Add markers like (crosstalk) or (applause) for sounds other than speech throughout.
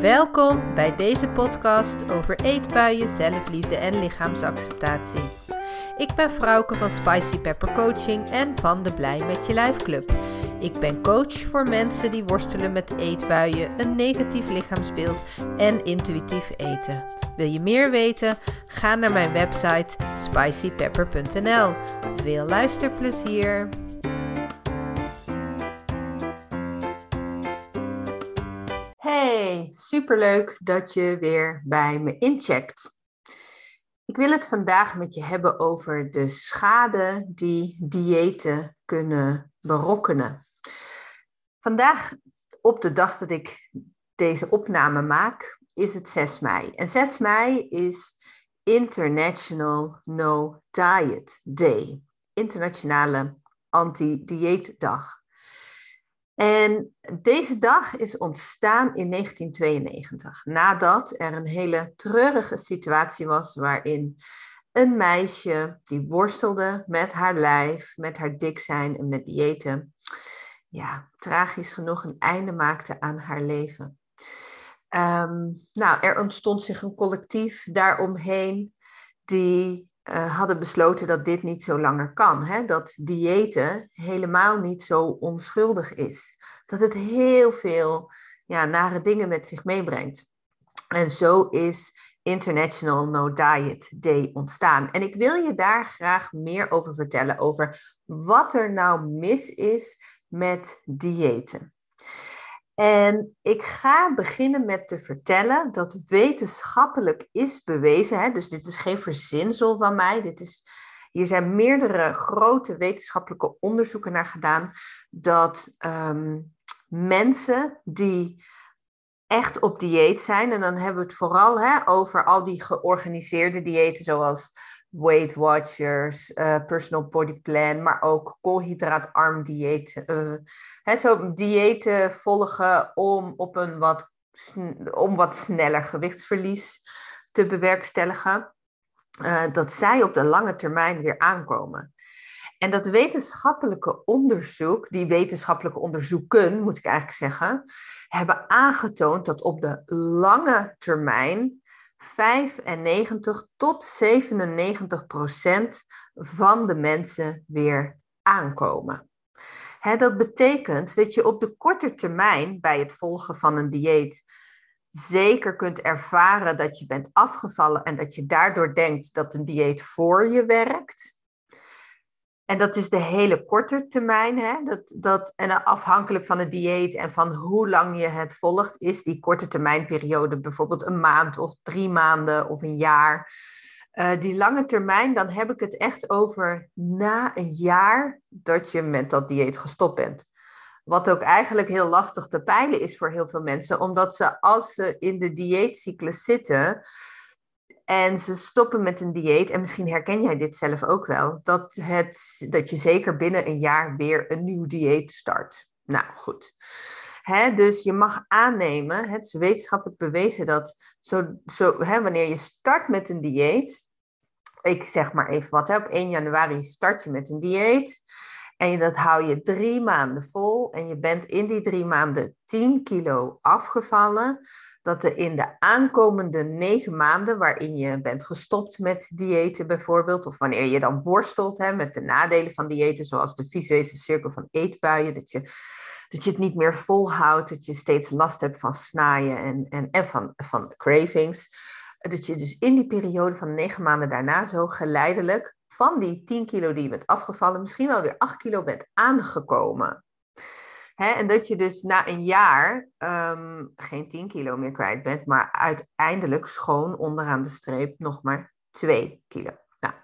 Welkom bij deze podcast over eetbuien, zelfliefde en lichaamsacceptatie. Ik ben Frauke van Spicy Pepper Coaching en van de Blij met je Lijf Club. Ik ben coach voor mensen die worstelen met eetbuien, een negatief lichaamsbeeld en intuïtief eten. Wil je meer weten? Ga naar mijn website spicypepper.nl. Veel luisterplezier! Superleuk dat je weer bij me incheckt. Ik wil het vandaag met je hebben over de schade die diëten kunnen berokkenen. Vandaag, op de dag dat ik deze opname maak, is het 6 mei. En 6 mei is International No Diet Day. Internationale anti-dieetdag. En deze dag is ontstaan in 1992, nadat er een hele treurige situatie was waarin een meisje die worstelde met haar lijf, met haar dik zijn en met diëten, ja, tragisch genoeg een einde maakte aan haar leven. Ehm, nou, er ontstond zich een collectief daaromheen die uh, hadden besloten dat dit niet zo langer kan. Hè? Dat diëten helemaal niet zo onschuldig is. Dat het heel veel ja, nare dingen met zich meebrengt. En zo is International No Diet Day ontstaan. En ik wil je daar graag meer over vertellen, over wat er nou mis is met diëten. En ik ga beginnen met te vertellen dat wetenschappelijk is bewezen, hè, dus dit is geen verzinsel van mij, dit is, hier zijn meerdere grote wetenschappelijke onderzoeken naar gedaan, dat ehm, mensen die echt op dieet zijn, en dan hebben we het vooral hè, over al die georganiseerde diëten zoals Weight Watchers, uh, Personal Body Plan, maar ook koolhydraatarm dieet. Uh, hè, zo diëten volgen om op een wat, om wat sneller gewichtsverlies te bewerkstelligen. Uh, dat zij op de lange termijn weer aankomen. En dat wetenschappelijke onderzoek, die wetenschappelijke onderzoeken, moet ik eigenlijk zeggen, hebben aangetoond dat op de lange termijn 95 tot 97 procent van de mensen weer aankomen. dat betekent dat je op de korte termijn bij het volgen van een dieet zeker kunt ervaren dat je bent afgevallen en dat je daardoor denkt dat een dieet voor je werkt. En dat is de hele korte termijn. Hè? Dat, dat, en afhankelijk van het dieet en van hoe lang je het volgt, is die korte termijnperiode bijvoorbeeld een maand of drie maanden of een jaar. Uh, die lange termijn, dan heb ik het echt over na een jaar dat je met dat dieet gestopt bent. Wat ook eigenlijk heel lastig te peilen is voor heel veel mensen, omdat ze als ze in de dieetcyclus zitten, en ze stoppen met een dieet. En misschien herken jij dit zelf ook wel. Dat, het, dat je zeker binnen een jaar weer een nieuw dieet start. Nou goed. dus je mag aannemen, het is wetenschappelijk bewezen dat zo, zo, wanneer je start met een dieet, ik zeg maar even wat, op 1 januari start je met een dieet en dat hou je drie maanden vol en je bent in die drie maanden 10 kilo afgevallen, dat er in de aankomende negen maanden, waarin je bent gestopt met diëten bijvoorbeeld, of wanneer je dan worstelt hè, met de nadelen van diëten, zoals de visuele cirkel van eetbuien, dat je, dat je het niet meer volhoudt, dat je steeds last hebt van snaaien en, en, en van, van cravings. Dat je dus in die periode van negen maanden daarna zo geleidelijk van die 10 kilo die je bent afgevallen, misschien wel weer 8 kilo bent aangekomen en dat je dus na een jaar ehm, geen 10 kilo meer kwijt bent, maar uiteindelijk schoon onderaan de streep nog maar 2 kilo. Nou,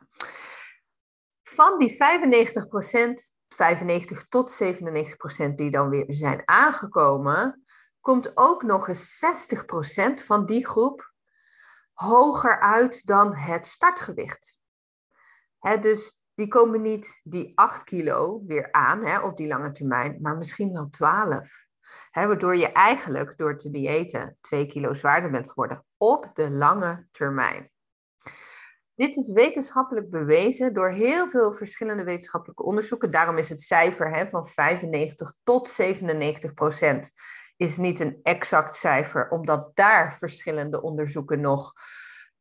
van die 95% 95 tot 97% die dan weer zijn aangekomen, komt ook nog eens 60% van die groep hoger uit dan het startgewicht. dus die komen niet die 8 kilo weer aan hè, op die lange termijn, maar misschien wel 12. Hè, waardoor je eigenlijk door te diëten 2 kilo zwaarder bent geworden op de lange termijn. Dit is wetenschappelijk bewezen door heel veel verschillende wetenschappelijke onderzoeken. Daarom is het cijfer hè, van 95 tot 97 procent is niet een exact cijfer, omdat daar verschillende onderzoeken nog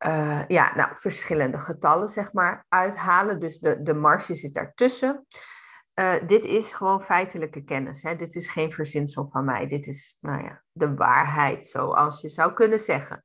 uh, ja, nou, verschillende getallen zeg maar, uithalen. Dus de, de marge zit daartussen. Uh, dit is gewoon feitelijke kennis. Hè? Dit is geen verzinsel van mij. Dit is nou ja, de waarheid, zoals je zou kunnen zeggen.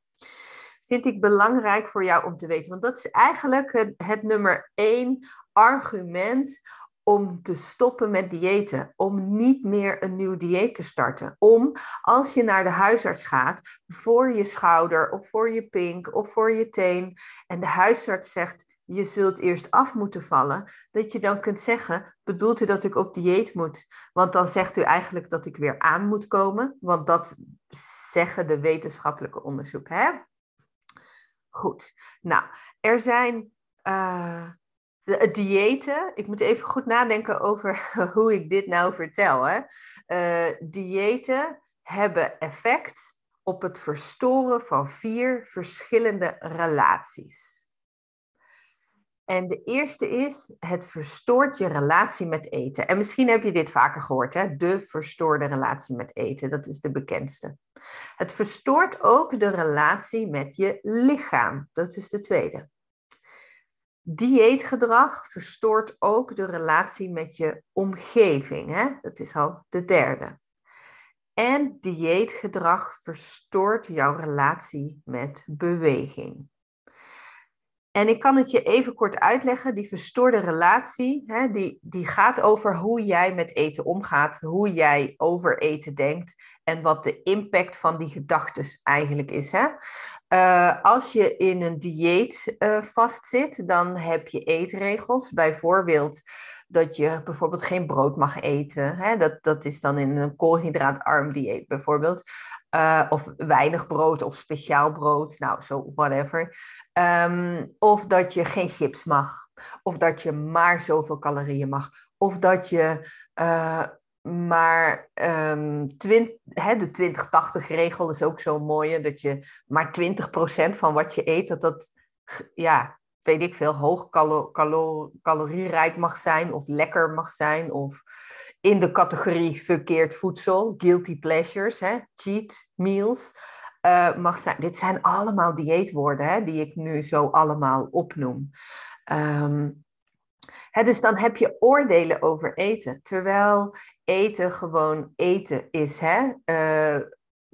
Vind ik belangrijk voor jou om te weten. Want dat is eigenlijk het, het nummer één argument om te stoppen met diëten, om niet meer een nieuw dieet te starten. Om als je naar de huisarts gaat voor je schouder of voor je pink of voor je teen en de huisarts zegt je zult eerst af moeten vallen, dat je dan kunt zeggen, bedoelt u dat ik op dieet moet? Want dan zegt u eigenlijk dat ik weer aan moet komen, want dat zeggen de wetenschappelijke onderzoeken. Hè? Goed, nou, er zijn uh, de, diëten. Ik moet even goed nadenken over (laughs) hoe ik dit nou vertel. Hè? Uh, diëten hebben effect op het verstoren van vier verschillende relaties. En de eerste is, het verstoort je relatie met eten. En misschien heb je dit vaker gehoord, hè? de verstoorde relatie met eten. Dat is de bekendste. Het verstoort ook de relatie met je lichaam. Dat is de tweede. Dieetgedrag verstoort ook de relatie met je omgeving. Hè? Dat is al de derde. En dieetgedrag verstoort jouw relatie met beweging. En ik kan het je even kort uitleggen. Die verstoorde relatie, hè, die, die gaat over hoe jij met eten omgaat, hoe jij over eten denkt en wat de impact van die gedachten eigenlijk is. Hè? Uh, als je in een dieet uh, vastzit, dan heb je eetregels. Bijvoorbeeld dat je bijvoorbeeld geen brood mag eten. Hè? Dat, dat is dan in een koolhydraatarm dieet bijvoorbeeld. Uh, of weinig brood of speciaal brood, nou zo, whatever. Um, of dat je geen chips mag. Of dat je maar zoveel calorieën mag. Of dat je maar twint, hè, de 20-80 regel is ook zo mooi. Dat je maar 20% van wat je eet, dat dat, ja, weet ik veel, hoog calo calo calorierijk mag zijn. Of lekker mag zijn. Of in de categorie verkeerd voedsel, guilty pleasures, hè, cheat meals, uh, mag zijn. Dit zijn allemaal dieetwoorden hè, die ik nu zo allemaal opnoem. Um, dus dan heb je oordelen over eten, terwijl eten gewoon eten is. Hè? Uh,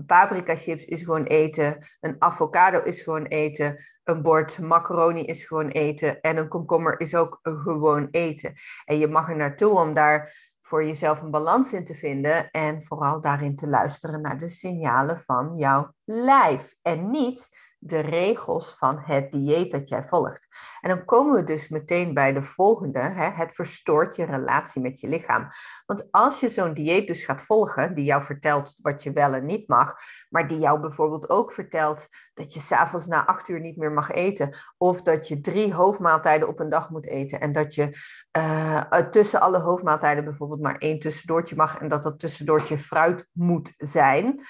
paprika chips is gewoon eten, een avocado is gewoon eten, een bord macaroni is gewoon eten en een komkommer is ook gewoon eten. En je mag er naartoe om daar voor jezelf een balans in te vinden en vooral daarin te luisteren naar de signalen van jouw lijf en niet de regels van het dieet dat jij volgt. En dan komen we dus meteen bij de volgende. Hè? Het verstoort je relatie met je lichaam. Want als je zo'n dieet dus gaat volgen, die jou vertelt wat je wel en niet mag, maar die jou bijvoorbeeld ook vertelt dat je s'avonds na acht uur niet meer mag eten, of dat je drie hoofdmaaltijden op een dag moet eten en dat je uh, tussen alle hoofdmaaltijden bijvoorbeeld maar één tussendoortje mag en dat dat tussendoortje fruit moet zijn.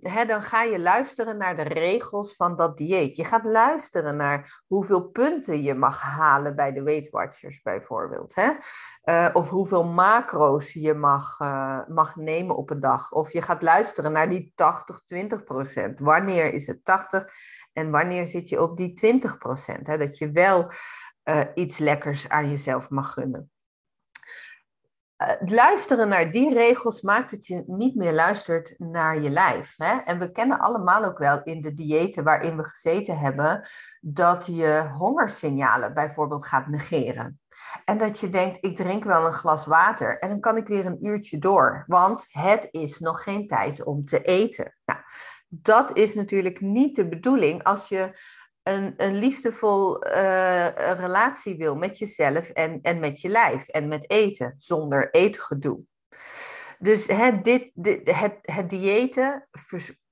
Hè, dan ga je luisteren naar de regels van dat dieet. Je gaat luisteren naar hoeveel punten je mag halen bij de Weight Watchers bijvoorbeeld. Hè? Uh, of hoeveel macro's je mag, uh, mag nemen op een dag. Of je gaat luisteren naar die 80-20 procent. Wanneer is het 80 en wanneer zit je op die 20 procent? Dat je wel uh, iets lekkers aan jezelf mag gunnen. Uh, luisteren naar die regels maakt dat je niet meer luistert naar je lijf. Hè? En we kennen allemaal ook wel in de diëten waarin we gezeten hebben, dat je hongersignalen bijvoorbeeld gaat negeren. En dat je denkt, ik drink wel een glas water en dan kan ik weer een uurtje door, want het is nog geen tijd om te eten. Nou, dat is natuurlijk niet de bedoeling als je een, een liefdevol uh, relatie wil met jezelf en, en met je lijf en met eten, zonder eetgedoe. Dus het, dit, het, het diëten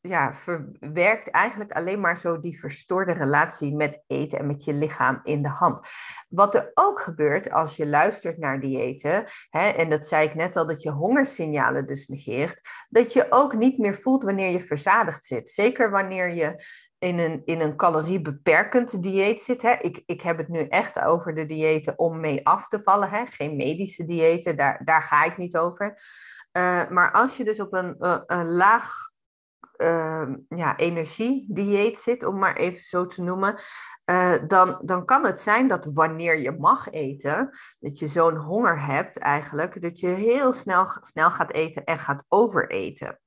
ja, verwerkt eigenlijk alleen maar zo die verstoorde relatie met eten en met je lichaam in de hand. Wat er ook gebeurt als je luistert naar diëten, hè, en dat zei ik net al, dat je hongersignalen dus negeert, dat je ook niet meer voelt wanneer je verzadigd zit. Zeker wanneer je in een, in een caloriebeperkend dieet zit. Hè. Ik, ik heb het nu echt over de diëten om mee af te vallen. Hè. Geen medische diëten, daar, daar ga ik niet over. Uh, maar als je dus op een, uh, een laag uh, ja, energiedieet zit, om maar even zo te noemen, uh, dan, dan kan het zijn dat wanneer je mag eten, dat je zo'n honger hebt eigenlijk, dat je heel snel, snel gaat eten en gaat overeten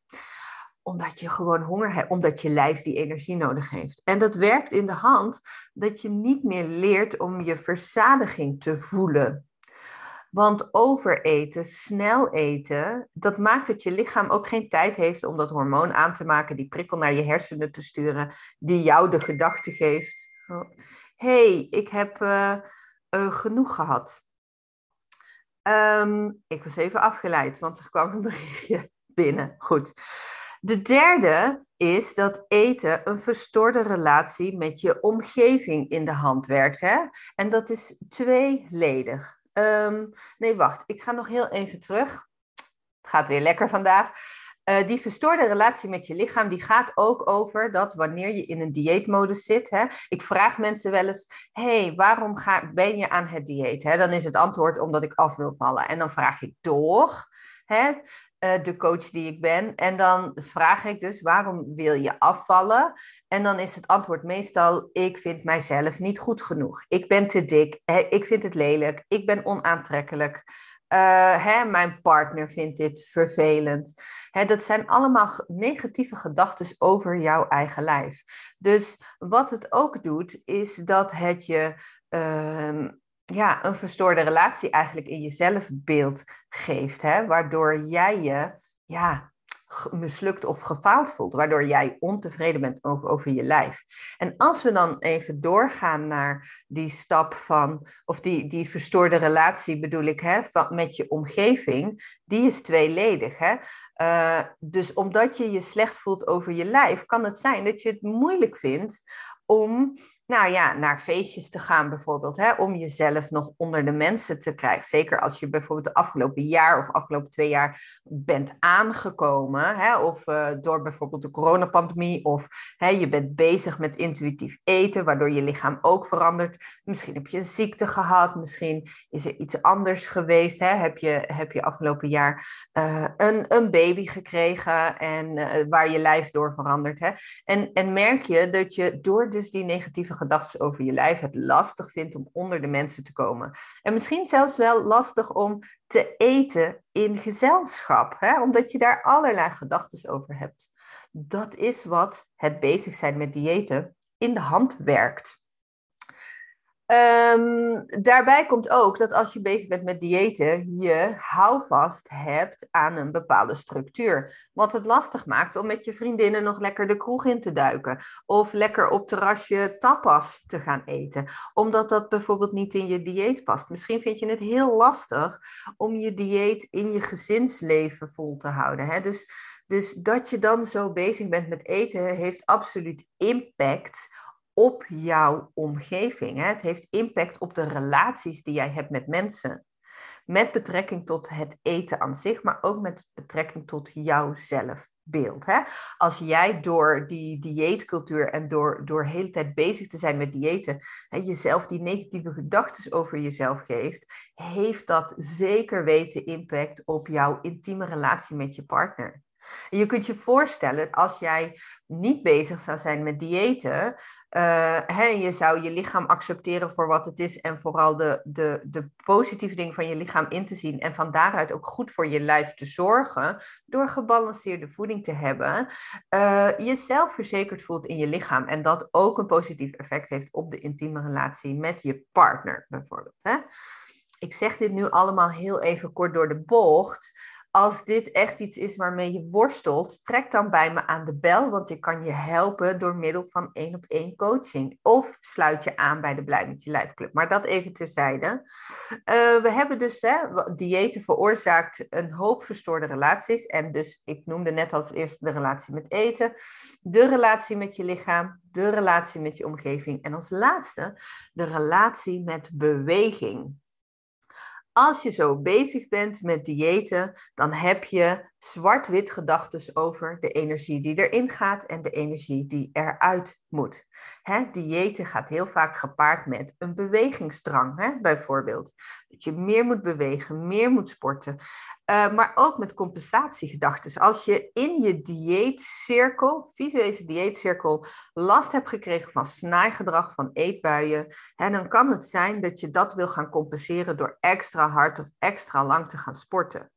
omdat je gewoon honger hebt, omdat je lijf die energie nodig heeft. En dat werkt in de hand dat je niet meer leert om je verzadiging te voelen. Want overeten, snel eten, dat maakt dat je lichaam ook geen tijd heeft om dat hormoon aan te maken, die prikkel naar je hersenen te sturen, die jou de gedachte geeft: oh, hey, ik heb uh, uh, genoeg gehad. Um, ik was even afgeleid, want er kwam een berichtje (laughs) binnen. Goed. De derde is dat eten een verstoorde relatie met je omgeving in de hand werkt. Hè? En dat is tweeledig. Um, nee, wacht, ik ga nog heel even terug. Het gaat weer lekker vandaag. Uh, die verstoorde relatie met je lichaam, die gaat ook over dat wanneer je in een dieetmodus zit. Hè, ik vraag mensen wel eens, hey, waarom ga, ben je aan het dieet? Hè? Dan is het antwoord omdat ik af wil vallen. En dan vraag ik door. Hè? Uh, de coach die ik ben. En dan vraag ik dus, waarom wil je afvallen? En dan is het antwoord meestal, ik vind mijzelf niet goed genoeg. Ik ben te dik, hè, ik vind het lelijk, ik ben onaantrekkelijk. Uh, hè, mijn partner vindt dit vervelend. Hè, dat zijn allemaal negatieve gedachten over jouw eigen lijf. Dus wat het ook doet, is dat het je uh, ja, een verstoorde relatie eigenlijk in je zelfbeeld geeft. Hè? Waardoor jij je ja, mislukt of gefaald voelt. Waardoor jij ontevreden bent over, je lijf. En als we dan even doorgaan naar die stap van, of die, die verstoorde relatie bedoel ik, hè, van, met je omgeving, die is tweeledig. Hè? Uh, dus omdat je je slecht voelt over je lijf, kan het zijn dat je het moeilijk vindt om nou ja, naar feestjes te gaan bijvoorbeeld, hè, om jezelf nog onder de mensen te krijgen. Zeker als je bijvoorbeeld de afgelopen jaar of afgelopen twee jaar bent aangekomen, hè, of uh, door bijvoorbeeld de coronapandemie, of hè, je bent bezig met intuïtief eten, waardoor je lichaam ook verandert. Misschien heb je een ziekte gehad, misschien is er iets anders geweest. Hè, heb, je, heb je afgelopen jaar uh, een, een baby gekregen en uh, waar je lijf door verandert. Hè. En, en merk je dat je door dus die negatieve gedachten over je lijf het lastig vindt om onder de mensen te komen. En misschien zelfs wel lastig om te eten in gezelschap, hè? omdat je daar allerlei gedachten over hebt. Dat is wat het bezig zijn met diëten in de hand werkt. Um, daarbij komt ook dat als je bezig bent met diëten, je houvast hebt aan een bepaalde structuur. Wat het lastig maakt om met je vriendinnen nog lekker de kroeg in te duiken. Of lekker op terrasje tapas te gaan eten. Omdat dat bijvoorbeeld niet in je dieet past. Misschien vind je het heel lastig om je dieet in je gezinsleven vol te houden. Hè? Dus, dus dat je dan zo bezig bent met eten heeft absoluut impact op jouw omgeving. Hè? Het heeft impact op de relaties die jij hebt met mensen. Met betrekking tot het eten aan zich, maar ook met betrekking tot jouw zelfbeeld. Hè? Als jij door die dieetcultuur en door, door de hele tijd bezig te zijn met diëten, hè, jezelf die negatieve gedachten over jezelf geeft, heeft dat zeker weten impact op jouw intieme relatie met je partner. Je kunt je voorstellen, als jij niet bezig zou zijn met diëten, uh, hè, je zou je lichaam accepteren voor wat het is en vooral de, de, de positieve dingen van je lichaam in te zien en van daaruit ook goed voor je lijf te zorgen door gebalanceerde voeding te hebben, uh, jezelf verzekerd voelt in je lichaam en dat ook een positief effect heeft op de intieme relatie met je partner bijvoorbeeld. Hè? Ik zeg dit nu allemaal heel even kort door de bocht als dit echt iets is waarmee je worstelt, trek dan bij me aan de bel, want ik kan je helpen door middel van één op één coaching. Of sluit je aan bij de Blij met je Lijf Club. Maar dat even terzijde. Uh, we hebben dus, hè, diëten veroorzaakt een hoop verstoorde relaties. En dus, ik noemde net als eerste de relatie met eten, de relatie met je lichaam, de relatie met je omgeving. En als laatste, de relatie met beweging als je zo bezig bent met diëten, dan heb je zwart-wit gedachten over de energie die erin gaat en de energie die eruit moet. Hè, diëten gaat heel vaak gepaard met een bewegingsdrang, hè, bijvoorbeeld. Dat je meer moet bewegen, meer moet sporten. Uh, maar ook met compensatiegedachten. Als je in je dieetcirkel, visuele dieetcirkel, last hebt gekregen van snaaigedrag, van eetbuien, hè, dan kan het zijn dat je dat wil gaan compenseren door extra hard of extra lang te gaan sporten.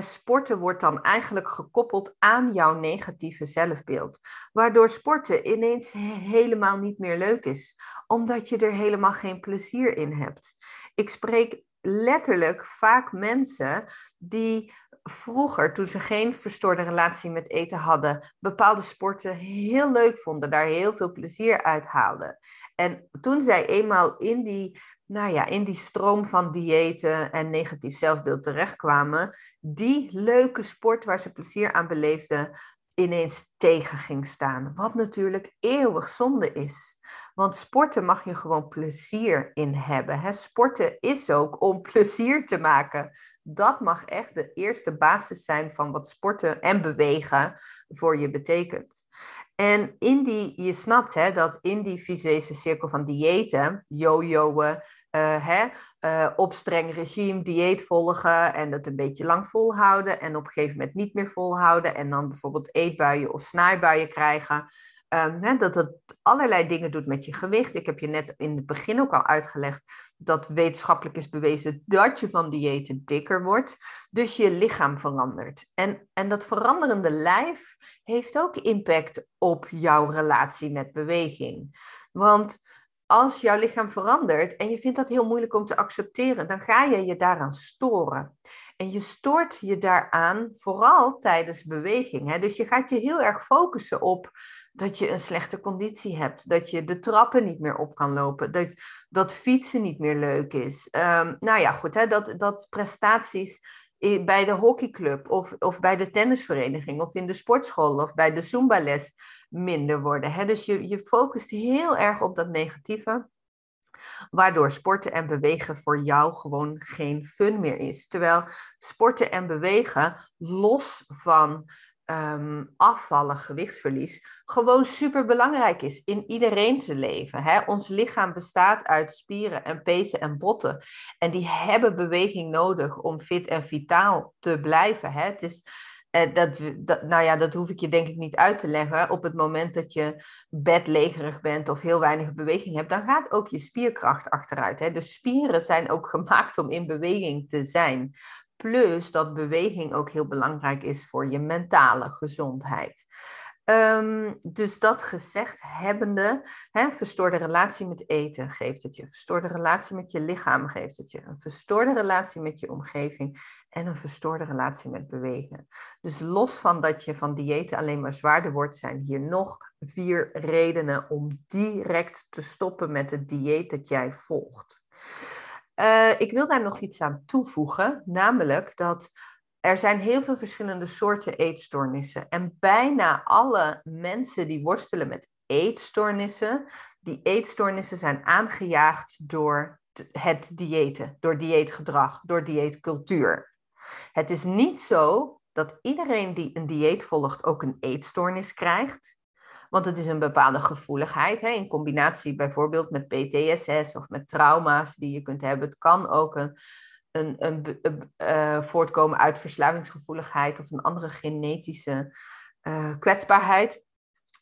Sporten wordt dan eigenlijk gekoppeld aan jouw negatieve zelfbeeld, waardoor sporten ineens helemaal niet meer leuk is, omdat je er helemaal geen plezier in hebt. Ik spreek letterlijk vaak mensen die vroeger, toen ze geen verstoorde relatie met eten hadden, bepaalde sporten heel leuk vonden, daar heel veel plezier uit haalden. En toen zij eenmaal in die, nou ja, in die stroom van diëten en negatief zelfbeeld terechtkwamen, die leuke sport waar ze plezier aan beleefden, ineens tegen ging staan. Wat natuurlijk eeuwig zonde is. Want sporten mag je gewoon plezier in hebben. Hè? Sporten is ook om (laughs) plezier te maken. Dat mag echt de eerste basis zijn van wat sporten en bewegen voor je betekent. En in die, je snapt hè, dat in die visuele cirkel van diëten, jojoen, uh, hè, uh, op streng regime dieet volgen en het een beetje lang volhouden en op een gegeven moment niet meer volhouden en dan bijvoorbeeld eetbuien of snaaibuien krijgen. Um, hè, dat het allerlei dingen doet met je gewicht. Ik heb je net in het begin ook al uitgelegd dat wetenschappelijk is bewezen dat je van diëten dikker wordt. Dus je lichaam verandert. En, en dat veranderende lijf heeft ook impact op jouw relatie met beweging. Want als jouw lichaam verandert en je vindt dat heel moeilijk om te accepteren, dan ga je je daaraan storen. En je stoort je daaraan vooral tijdens beweging. Hè? Dus je gaat je heel erg focussen op dat je een slechte conditie hebt, dat je de trappen niet meer op kan lopen, dat, dat fietsen niet meer leuk is. Um, nou ja, goed, hè? Dat, dat prestaties bij de hockeyclub of, of bij de tennisvereniging of in de sportschool of bij de Zumba-les minder worden. Hè? Dus je, je focust heel erg op dat negatieve, waardoor sporten en bewegen voor jou gewoon geen fun meer is. Terwijl sporten en bewegen, los van um, afvallen, gewichtsverlies, gewoon super belangrijk is in iedereen zijn leven. Hè? Ons lichaam bestaat uit spieren en pezen en botten. En die hebben beweging nodig om fit en vitaal te blijven. Hè? Het is, eh, dat, dat, nou ja, dat hoef ik je denk ik niet uit te leggen. Op het moment dat je bedlegerig bent of heel weinig beweging hebt, dan gaat ook je spierkracht achteruit. Hè? Dus spieren zijn ook (laughs) gemaakt om in beweging te zijn. Plus dat beweging ook heel belangrijk is voor je mentale gezondheid. Um, dus dat gezegd hebbende, hè, verstoorde relatie met eten geeft het je, verstoorde relatie met je lichaam geeft het je, een verstoorde relatie met je omgeving en een verstoorde relatie met bewegen. Dus los van dat je van diëten alleen maar zwaarder wordt, zijn hier nog vier redenen om direct te stoppen met het dieet dat jij volgt. Uh, ik wil daar nog iets aan toevoegen, namelijk dat er zijn heel veel verschillende soorten eetstoornissen. En bijna alle mensen die worstelen met eetstoornissen, die eetstoornissen zijn aangejaagd door het diëten, door dieetgedrag, door dieetcultuur. Het is niet zo dat iedereen die een dieet volgt ook een eetstoornis krijgt. Want het is een bepaalde gevoeligheid, hè, in combinatie bijvoorbeeld met PTSS of met trauma's die je kunt hebben. Het kan ook een, een, een, uh, voortkomen uit verslavingsgevoeligheid of een andere genetische uh, kwetsbaarheid.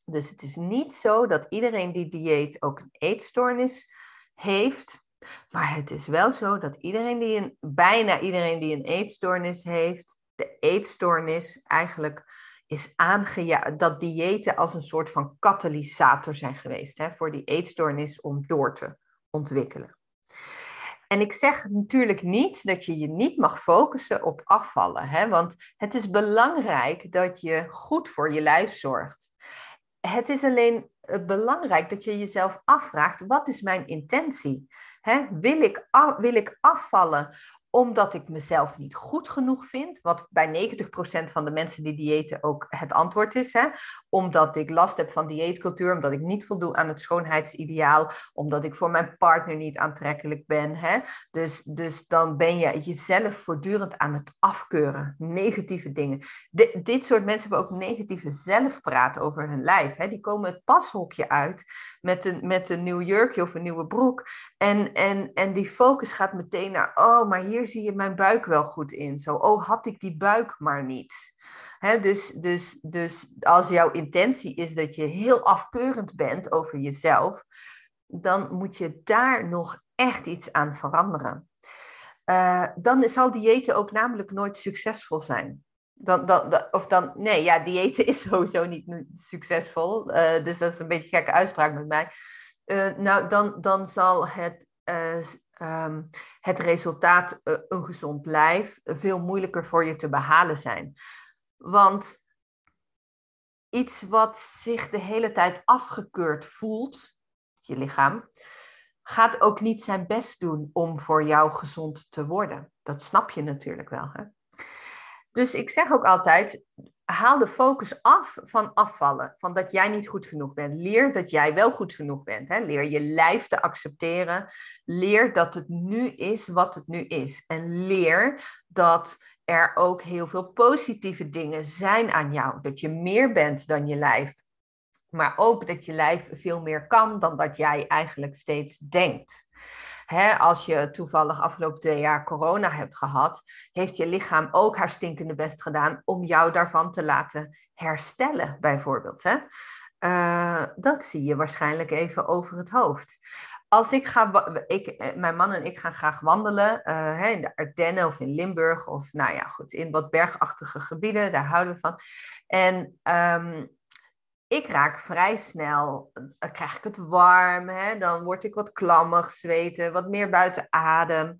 Dus het is niet zo dat iedereen die dieet ook een eetstoornis heeft. Maar het is wel zo dat iedereen die een, bijna iedereen die een eetstoornis heeft, de eetstoornis eigenlijk is aangejaagd, dat diëten als een soort van katalysator zijn geweest hè, voor die eetstoornis om door te ontwikkelen. En ik zeg natuurlijk niet dat je je niet mag focussen op afvallen, hè, want het is belangrijk dat je goed voor je lijf zorgt. Het is alleen eh, belangrijk dat je jezelf afvraagt, wat is mijn intentie? Hè, wil, ik wil ik afvallen omdat ik mezelf niet goed genoeg vind, wat bij 90% van de mensen die diëten ook het antwoord is. Hè? Omdat ik last heb van dieetcultuur, omdat ik niet voldoe aan het schoonheidsideaal, omdat ik voor mijn partner niet aantrekkelijk ben. Hè? Dus, dus dan ben je jezelf voortdurend aan het afkeuren, negatieve dingen. dit soort mensen hebben ook negatieve zelfpraat over hun lijf. Hè? Die komen het pashokje uit met een, met een nieuw jurkje of een nieuwe broek. En, en, en die focus gaat meteen naar, oh, maar hier zie je mijn buik wel goed in. Zo, oh, had ik die buik maar niet. dus, dus, dus als jouw intentie is dat je heel afkeurend bent over jezelf, dan moet je daar nog echt iets aan veranderen. Uh, dan zal diëten ook namelijk nooit succesvol zijn. Dan, dan, of dan, nee, ja, diëten is (laughs) sowieso niet succesvol. Uh, dus dat is een beetje gekke uitspraak met mij. Uh, nou, dan, dan zal het um, het resultaat uh, een gezond lijf veel moeilijker voor je te behalen zijn. Want iets wat zich de hele tijd afgekeurd voelt, je lichaam, gaat ook niet zijn best doen om voor jou gezond te worden. Dat snap je natuurlijk wel. Hè? Dus ik zeg ook altijd, haal de focus af van afvallen. Van dat jij niet goed genoeg bent. Leer dat jij wel goed genoeg bent. Hè? Leer je lijf te accepteren. Leer dat het nu is wat het nu is. En leer dat er ook heel veel positieve dingen zijn aan jou. Dat je meer bent dan je lijf. Maar ook dat je lijf veel meer kan dan dat jij eigenlijk steeds denkt. Hè, als je toevallig afgelopen twee jaar corona hebt gehad, heeft je lichaam ook haar stinkende best gedaan om jou daarvan te laten herstellen, bijvoorbeeld. Hè? Uh, dat zie je waarschijnlijk even over het hoofd. Als ik ga, ik, eh, mijn man en ik gaan graag wandelen uh, in de Ardennen of in Limburg of nou ja, goed, in wat bergachtige gebieden, daar houden we van. En um, ik raak vrij snel, krijg ik het warm, hè? dan word ik wat klammig, zweten, wat meer buiten adem.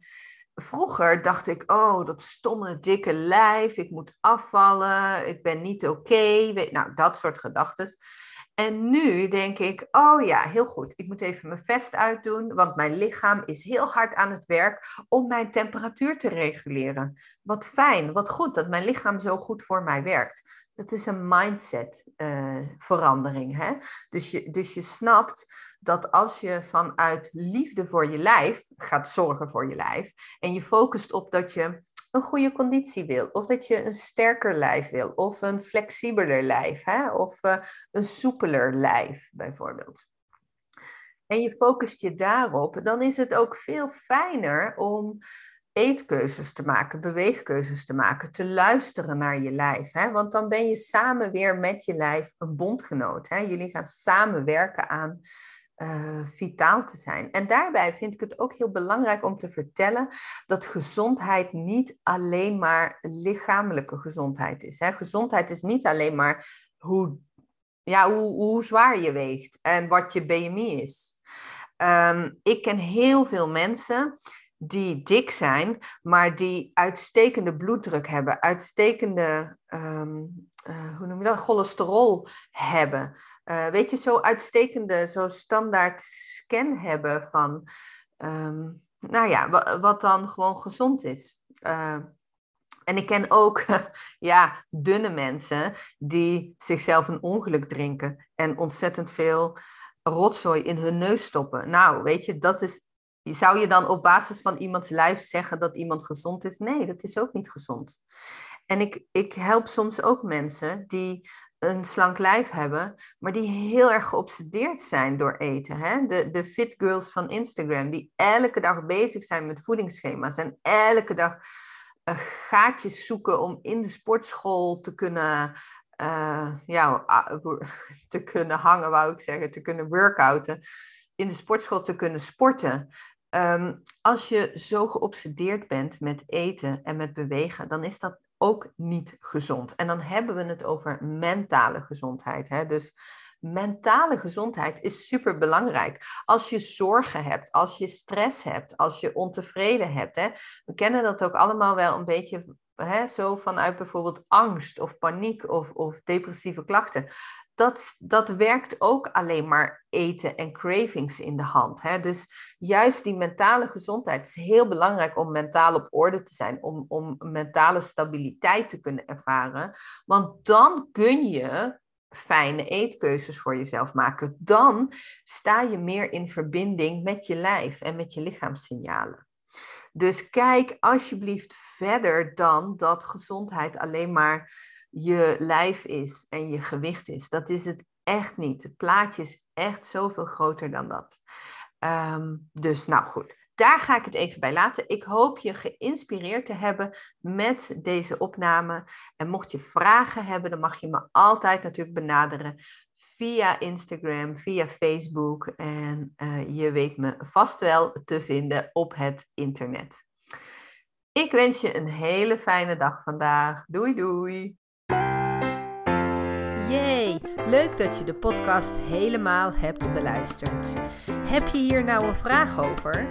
Vroeger dacht ik, oh, dat stomme dikke lijf, ik moet afvallen, ik ben niet oké. Nou, dat soort gedachten. En nu denk ik, oh ja, heel goed, ik moet even mijn vest uitdoen, want mijn lichaam is heel hard aan het werk om mijn temperatuur te reguleren. Wat fijn, wat goed dat mijn lichaam zo goed voor mij werkt. Dat is een mindset uh, verandering. Hè? Dus, je, dus je snapt dat als je vanuit liefde voor je lijf gaat zorgen voor je lijf en je focust op dat je een goede conditie wil, of dat je een sterker lijf wil, of een flexibeler lijf, hè? of uh, een soepeler lijf bijvoorbeeld. En je focust je daarop, dan is het ook veel fijner om eetkeuzes te maken, beweegkeuzes te maken, te luisteren naar je lijf. Hè? Want dan ben je samen weer met je lijf een bondgenoot. Hè? Jullie gaan samen werken aan uh, vitaal te zijn. En daarbij vind ik het ook heel belangrijk om te vertellen dat gezondheid niet alleen maar lichamelijke gezondheid is. Hè? Gezondheid is niet alleen maar hoe, ja, hoe, hoe zwaar je weegt en wat je BMI is. Um, ik ken heel veel mensen die dik zijn, maar die uitstekende bloeddruk hebben, uitstekende, um, uh, hoe noem je dat, cholesterol hebben. Uh, weet je, zo uitstekende, zo standaard scan hebben van, um, nou ja, wat dan gewoon gezond is. Uh, en ik ken ook (laughs) ja, dunne mensen die zichzelf een ongeluk drinken en ontzettend veel rotzooi in hun neus stoppen. Nou, weet je, dat is zou je dan op basis van iemands lijf zeggen dat iemand gezond is? Nee, dat is ook niet gezond. En ik, ik help soms ook mensen die een slank lijf hebben, maar die heel erg geobsedeerd zijn door eten. Hè? De, de fit girls van Instagram, die elke dag bezig zijn met voedingsschema's en elke dag uh, gaatjes zoeken om in de sportschool te kunnen, uh, ja, (laughs) te kunnen hangen, wou ik zeggen, te kunnen workouten, in de sportschool te kunnen sporten. Ehm, als je zo geobsedeerd bent met eten en met bewegen, dan is dat ook niet gezond. En dan hebben we het over mentale gezondheid. Hè? Dus mentale gezondheid is super belangrijk. Als je zorgen hebt, als je stress hebt, als je ontevreden hebt. Hè? We kennen dat ook allemaal wel een beetje hè, zo vanuit bijvoorbeeld angst of paniek of, of depressieve klachten dat, dat werkt ook alleen maar eten en cravings in de hand. Hè? Dus juist die mentale gezondheid is heel belangrijk om mentaal op orde te zijn, om, om mentale stabiliteit te kunnen ervaren. Want dan kun je fijne eetkeuzes voor jezelf maken. Dan sta je meer in verbinding met je lijf en met je lichaamssignalen. Dus kijk alsjeblieft verder dan dat gezondheid alleen maar je lijf is en je gewicht is. Dat is het echt niet. Het plaatje is echt zoveel groter dan dat. Ehm, dus nou goed, daar ga ik het even bij laten. Ik hoop je geïnspireerd te hebben met deze opname. En mocht je vragen hebben, dan mag je me altijd natuurlijk benaderen via Instagram, via Facebook. En uh, je weet me vast wel te vinden op het internet. Ik wens je een hele fijne dag vandaag. Doei doei! Leuk dat je de podcast helemaal hebt beluisterd. Heb je hier nou een vraag over?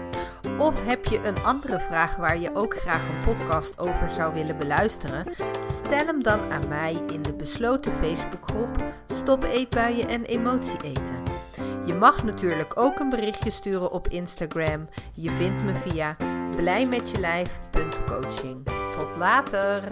Of heb je een andere vraag waar je ook graag een podcast over zou willen beluisteren? Stel hem dan aan mij in de besloten Facebookgroep Stop Eetbuien en Emotie Eten. Je mag natuurlijk ook een berichtje sturen op Instagram. Je vindt me via blijmetjelijf.coaching. Tot later!